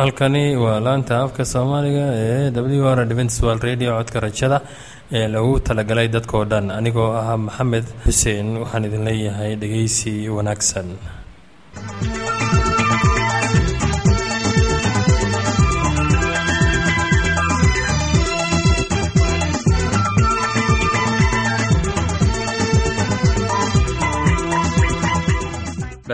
halkani waa laanta afka soomaaliga ee w r dventswal radio codka rajada ee lagu talagalay dadkao dhan. Anigoo ah maxamed xuseen waxaan idin leeyahay dhegeysi wanaagsan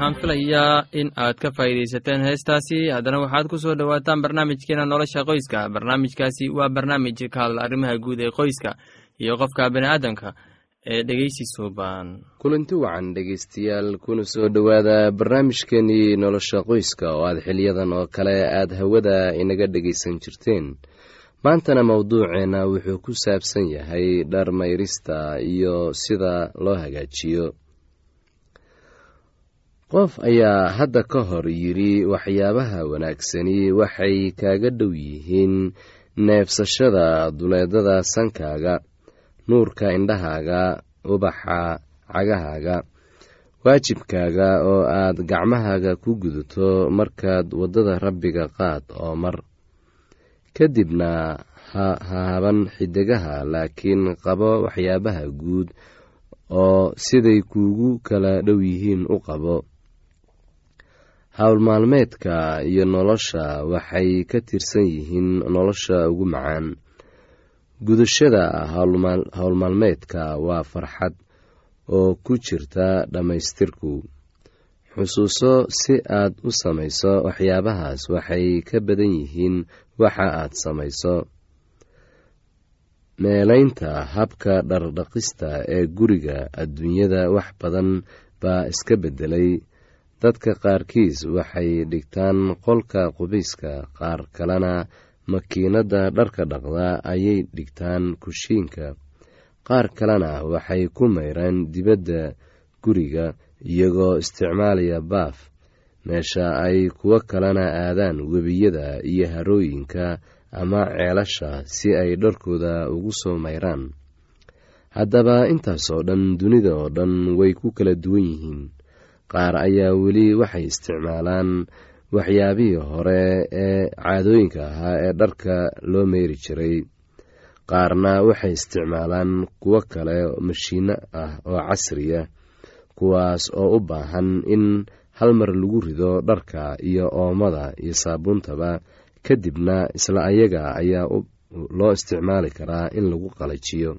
waxaan filayaa in aad ka faa'iidaysateen heestaasi. Haddana waxaad ku soo dhowaataan barnaamijkeena nolosha qoyska. Barnaamijkaasi waa barnaamij ka hadla arrimaha guud ee qoyska iyo qofka bini'aadamka ee dhegeysi suuban kulanti wacan dhegaystayaal kuna soo dhowaada barnaamijkeenii nolosha qoyska oo aad xiliyadan oo kale aad hawada inaga dhegaysan jirteen. Maantana mowduuceenna wuxuu ku saabsan yahay dhar mayrista iyo sida loo hagaajiyo qof ayaa hadda ka hor yidhi waxyaabaha wanaagsani waxay kaaga dhow yihiin neefsashada duleedada sankaaga nuurka indhahaaga ubaxa cagahaaga waajibkaaga oo aad gacmahaaga ku gudato markaad waddada rabbiga qaad oo mar. Kadibna ha haban xidigaha laakiin qabo waxyaabaha guud oo siday kuugu kala dhow yihiin u qabo howlmaalmeedka iyo nolosha waxay ka tirsan yihiin nolosha ugu macaan. Gudashada howlmaalmeedka waa farxad oo ku jirta dhammaystirku. Xusuuso si aad u samayso waxyaabahaas waxay ka badan yihiin waxa aad samayso meelaynta habka dhardhaqista ee guriga adduunyada wax badan baa iska beddelay dadka qaarkiis waxay dhigtaan qolka qubayska qaar kalena makiinadda dharka dhaqda ayay dhigtaan kushiinka. Qaar kalena waxay ku mayraan dibadda guriga iyagoo isticmaalaya baaf. Meesha ay kuwo kalena aadaan webiyada iyo harooyinka ama ceelasha si ay dharkooda ugu soo mayraan. Haddaba intaasoo dhan dunida oo dhan way ku kala duwan yihiin qaar ayaa weli waxay isticmaalaan waxyaabihii hore ee caadooyinka ahaa ee dharka loo meyri jiray. Qaarna waxay isticmaalaan kuwo kale mashiino ah oo casriya kuwaas oo u baahan in hal mar lagu rido dharka iyo oomada iyo saabuuntaba kadibna isla ayaga ayaa loo isticmaali karaa in lagu qalajiyo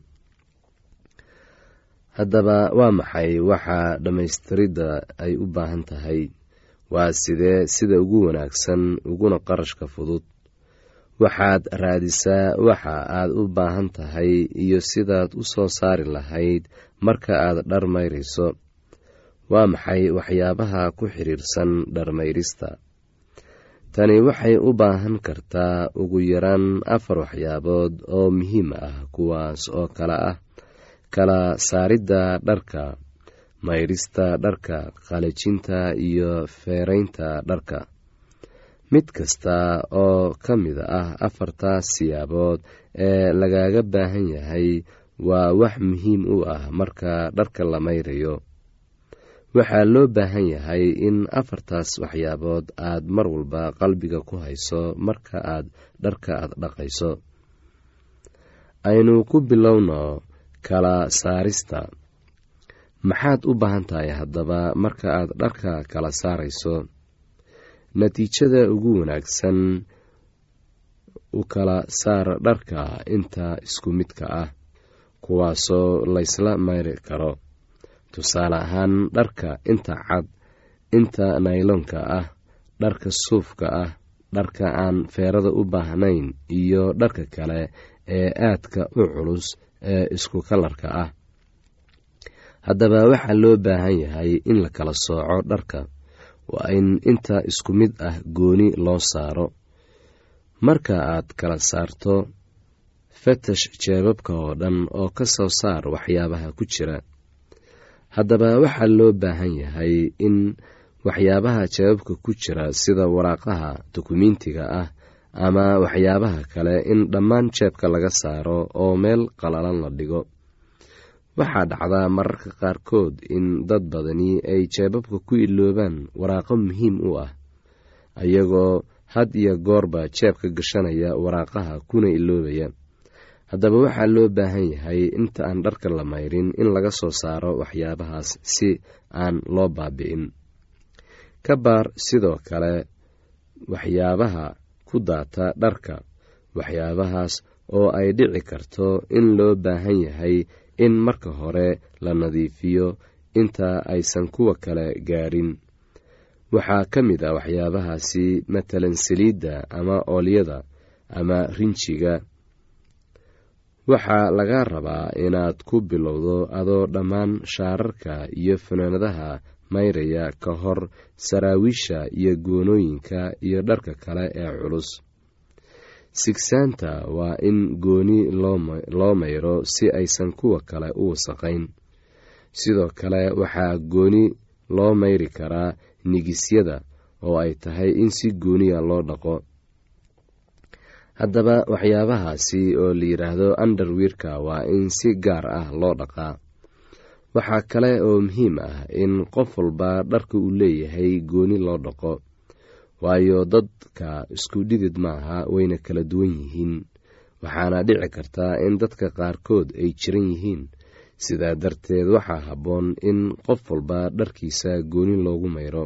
haddaba waa maxay waxa dhammaystiridda ay u baahan tahay? Waa sidee sida ugu wanaagsan uguna qarashka fudud. Waxaad raadisaa waxa aad u baahan tahay iyo sidaad u soo saari lahayd marka aad dhar mayrayso waa maxay waxyaabaha ku xidhiirsan dharmayrista? Tani waxay u baahan kartaa ugu yaraan afar waxyaabood oo muhiim ah kuwaas oo kale ah kala saaridda dharka mayrista dharka qalajinta iyo feeraynta dharka. Mid kasta oo ka mid ah afartaas siyaabood ee lagaga baahan yahay waa wax muhiim u ah marka dharka la mayrayo. Waxaa loo baahan yahay in afartaas waxyaabood aad mar walba qalbiga ku hayso marka aad dharka aad dhaqayso. Aynu ku bilowno kala saarista. Maxaad u baahan tahay haddaba marka aad dharka kala saarayso? Natiijada ugu wanaagsan u kala saar dharka inta isku midka ah kuwaasoo laysla mayri karo. Tusaale ahaan dharka inta cad inta nayloonka ah dharka suufka ah dharka aan feerada u baahnayn iyo dharka kale ee aadka u culus ee isku kalarka ah. Haddaba waxaa loo baahan yahay in la kala sooco dharka. Waa in inta isku mid ah gooni loo saaro. Marka aad kala saarto fatash jeebabka oo dhan oo ka soo saar waxyaabaha ku jira. Haddaba waxaa loo baahan yahay in waxyaabaha jeebabka ku jira sida waraaqaha dukumiintiga ah ama waxyaabaha kale in dhammaan jeebka laga saaro oo meel qalalan la dhigo. Waxaa dhacdaa mararka qaarkood in dad badani ay jeebabka ku iloobaan waraaqo muhiim u ah ayagoo had iyo goorba jeebka gashanaya waraaqaha kuna iloobaya haddaba waxaa loo baahan yahay inta aan dharka la mayrin in laga soo saaro waxyaabahaas si aan loo baabi'in. Ka baar sidoo kale waxyaabaha ku daata dharka waxyaabahaas oo ay dhici karto in loo baahan yahay in marka hore la nadiifiyo inta aysan kuwa kale gaadhin waxaa ka mid ah waxyaabahaasi matalan saliidda ama oolyada ama rinjiga waxaa laga rabaa inaad ku bilowdo adoo dhammaan shaararka iyo fanaanadaha mayraya ka hor saraawiisha iyo goonooyinka iyo dharka kale ee culus. Sigsaanta waa in gooni loo mayro si aysan kuwa kale u wasaqayn. Sidoo kale waxaa gooni loo mayri karaa nigisyada oo ay tahay in si gooniya loo dhaqo. Haddaba waxyaabahaasi oo la yidhaahdo underwiirka waa in si gaar ah loo dhaqaa waxaa kale oo muhiim ah in qof walba dharka uu leeyahay gooni loo dhaqo waayo dadka isku dhidid maaha wayna kala duwan yihiin. Waxaana dhici kartaa in dadka qaarkood ay jiran yihiin. Sidaa darteed waxaa habboon in qof walba dharkiisa gooni loogu mayro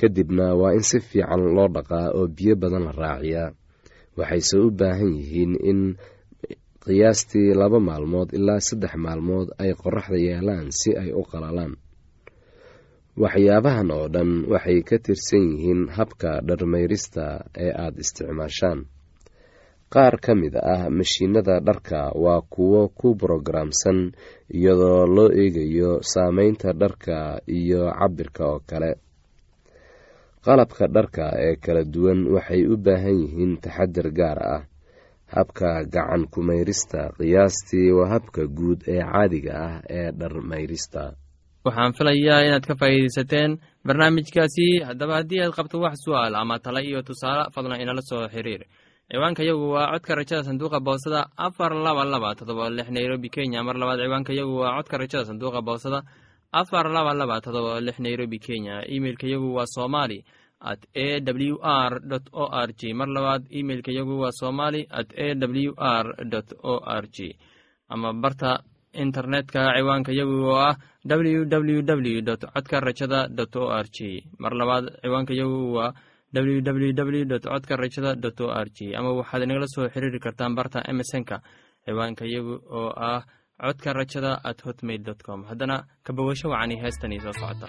kadibna waa in si fiican loo dhaqaa oo biyo badan la raaciyaa. Waxayse u baahan yihiin in qiyaastii laba maalmood ilaa saddex maalmood ay qoraxda yeelaan si ay u qalalaan. Waxyaabahan oo dhan waxay ka tirsan yihiin habka dharmayrista ee aada isticmaashaan. Qaar ka mid ah mashiinada dharka waa kuwo ku brogaraamsan iyadoo loo eegayo saameynta dharka iyo cabirka oo kale qalabka dharka ee kala duwan waxay u baahan yihiin taxadir gaar ah. Habka gacan ku-mayrista qiyaastii waa habka guud ee caadiga ah ee dharmayrista. Waxaan filayaa inaad ka faa'iidaysateen barnaamijkaasi. Haddaba haddii aad qabto wax su'aal ama tala iyo tusaale fadlan inala soo xiriir. Ciwaanka yagu waa codka rajada sanduuqa boosada afar laba laba todoba lix nairobi kenya. Mar labaad ciwaanka yagu waa codka rajada sanduuqa boosada afar laba laba todoba lix nairobi kenya. Imeilka yagu waa somali at a w r o r g mar labaad imeilka yagu waa somali at a w r o r g ama barta internetka ciwaanka yagu oo ah w w w dot codka rajada dot o r g mar labaad ciwaanka yagu waa w w w dot codka rajada dot o r g ama waxaad inagala soo xiriiri kartaan barta emesonka ciwaanka yagu oo ah codka rajada at hotmail com. Haddana kabawasho wacani heestanii soo socota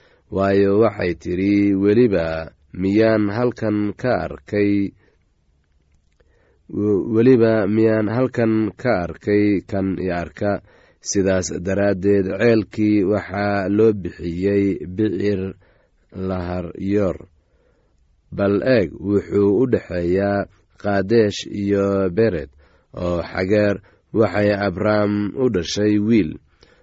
waayo waxay tidhi weliba miyaan halkan ka arkay? Weliba miyaan halkan ka arkay kan i arka. Sidaas daraaddeed ceelkii waxaa loo bixiyey bicir laharyoor bal eeg wuxuu u dhexeeyaa kaadesh iyo bered oo xageer waxay abrahm u dhashay wiil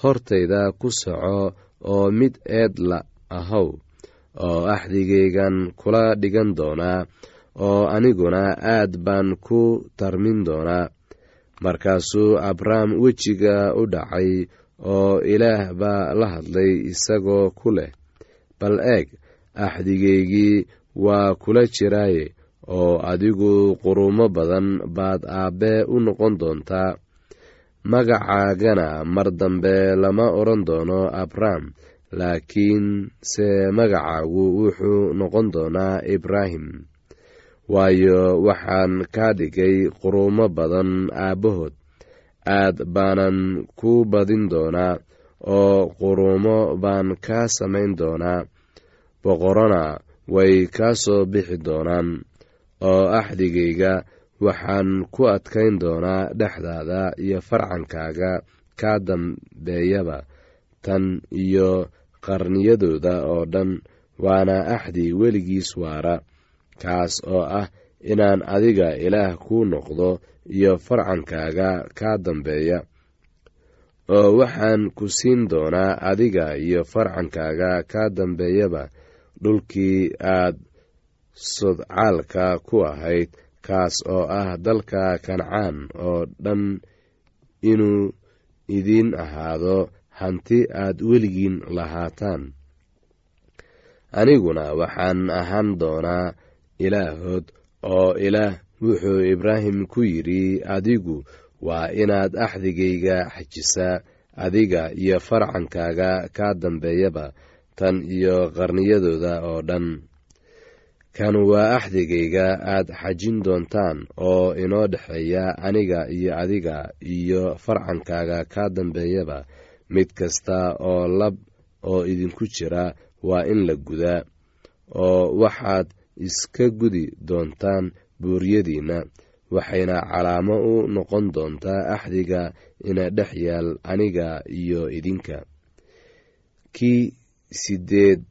hortayda ku soco oo mid eedla ahow oo axdigaygan kula dhigan doonaa oo aniguna aad baan ku tarmin doonaa markaasuu abram wejiga u dhacay oo ilaah baa la hadlay isagoo ku leh bal eeg axdigaygii waa kula jiraaye oo adigu quruumo badan baad aabbee u noqon doontaa magacaagana mar dambe lama odhan doono abram laakiin se magacaagu wuxuu noqon doonaa ibraahim waayo waxaan kaa dhigay quruumo badan aabbahood. Aad baanan ku badin doonaa oo quruumo baan kaa samayn doonaa boqorona way kaa soo bixi doonaan oo axdigayga waxaan ku adkayn doonaa dhexdaada iyo farcankaaga kaa dambeeyaba tan iyo qarniyadooda oo dhan waana axdi weligiis waara kaas oo ah inaan adiga ilaah kuu noqdo iyo farcankaaga kaa dambeeya. Oo waxaan ku siin doonaa adiga iyo farcankaaga kaa dambeeyaba dhulkii aad sodcaalka ku ahayd kaas oo ah dalka kancaan oo dhan inuu idiin ahaado hanti aad weligiin lahaataan. Aniguna waxaan ahaan doonaa ilaahood oo ilaah wuxuu ibraahim ku yidhi adigu waa inaad axdigayga xajisaa adiga iyo farcankaaga kaa dambeeyaba tan iyo qarniyadooda oo dhan kan waa axdigayga aad xajin doontaan oo inoo dhexeeya aniga iyo adiga iyo farcankaaga kaa dambeeyaba mid kasta oo lab oo idinku jira waa in la gudaa oo waxaad iska gudi doontaan buuryadiinna waxayna calaamo u noqon doontaa axdiga ina dhex yaal aniga iyo idinka. Kii sideed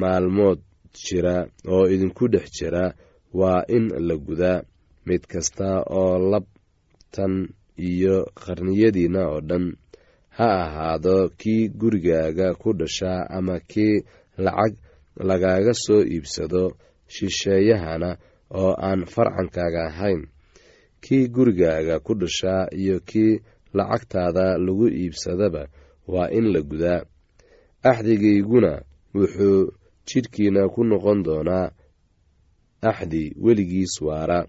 maalmood jira oo idinku dhex jira waa in la gudaa mid kasta oo labtan iyo qarniyadiinna oo dhan. Ha ahaado kii gurigaaga ku dhashaa ama kii lacag lagaaga soo iibsado shisheeyahana oo aan farcankaaga ahayn. Kii gurigaaga ku dhashaa iyo kii lacagtaada lagu iibsadaba waa in la gudaa. Axdigayguna wuxuu jidhkiina ku noqon doonaa axdi weligiis waara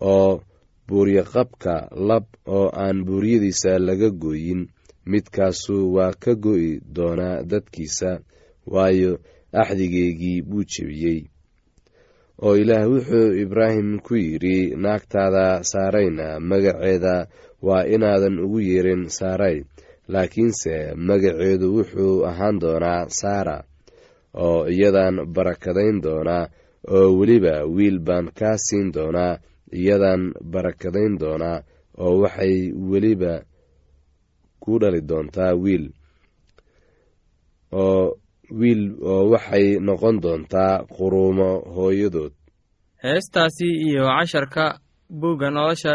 oo buuryaqabka lab oo aan buuryadiisa laga gooyin. Midkaasu waa ka go'i doonaa dadkiisa waayo axdigeygii buu jebiyey. Oo ilaah wuxuu ibraahim ku yidhi naagtaada saarayna magaceeda waa inaadan ugu yeerin saaray. Laakiinse magaceedu wuxuu ahaan doonaa saara oo iyadan barakadayn doonaa oo weliba wiil baan kaa siin doonaa iyadan barakadayn doonaa oo waxay weliba ku dhali doontaa wiil. Oo wiil oo waxay noqon doontaa quruumo hooyadood. Heestaasi iyo casharka buugga nolosha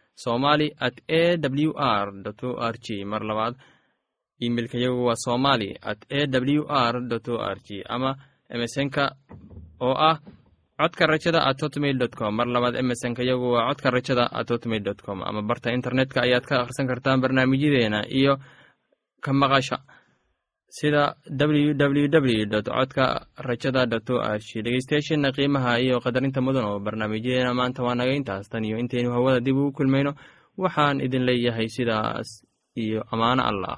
somali at a w r o r g. Mar labaad imeilka yagu waa somali at a w r o r g. Ama emesonka oo ah codka rajada at hotmail com. Mar labaad emesonka yagu waa codka rajada at hotmail com. Ama barta internetka ayaad ka akhrisan kartaan barnaamijyadeena iyo ka maqasha sida www dot codka rajada dot g dhegeystayaasheena qiimaha iyo qadarinta mudan oo barnaamijyadeena maanta waa naga intaas. Tan iyo intaynu hawada dib ugu kulmayno waxaan idin leeyahay sidaas iyo ammaano allah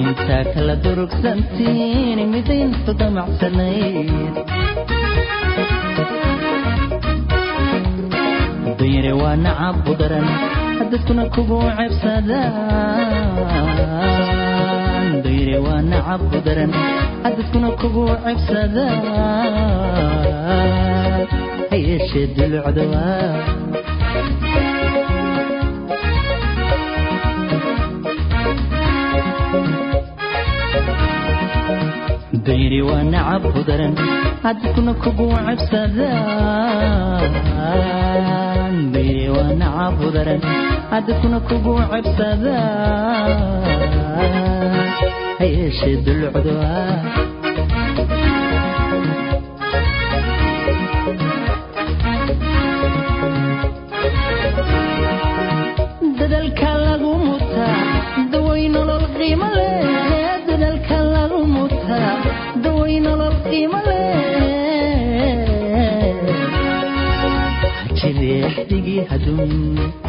intaa kala durugsantiin miday naftu damacsanayd dayare waa nacab u daran dadkuna kugu cebsadaan dayare waa nacab u daran dadkuna kugu cebsadaan ha yeeshee dulucdawaa dayri waa nacab u daran dadkuna kugu cebsadaan dayri waa hadun